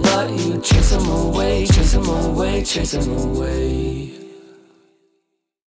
but you chase them away, chase them away, chase them away.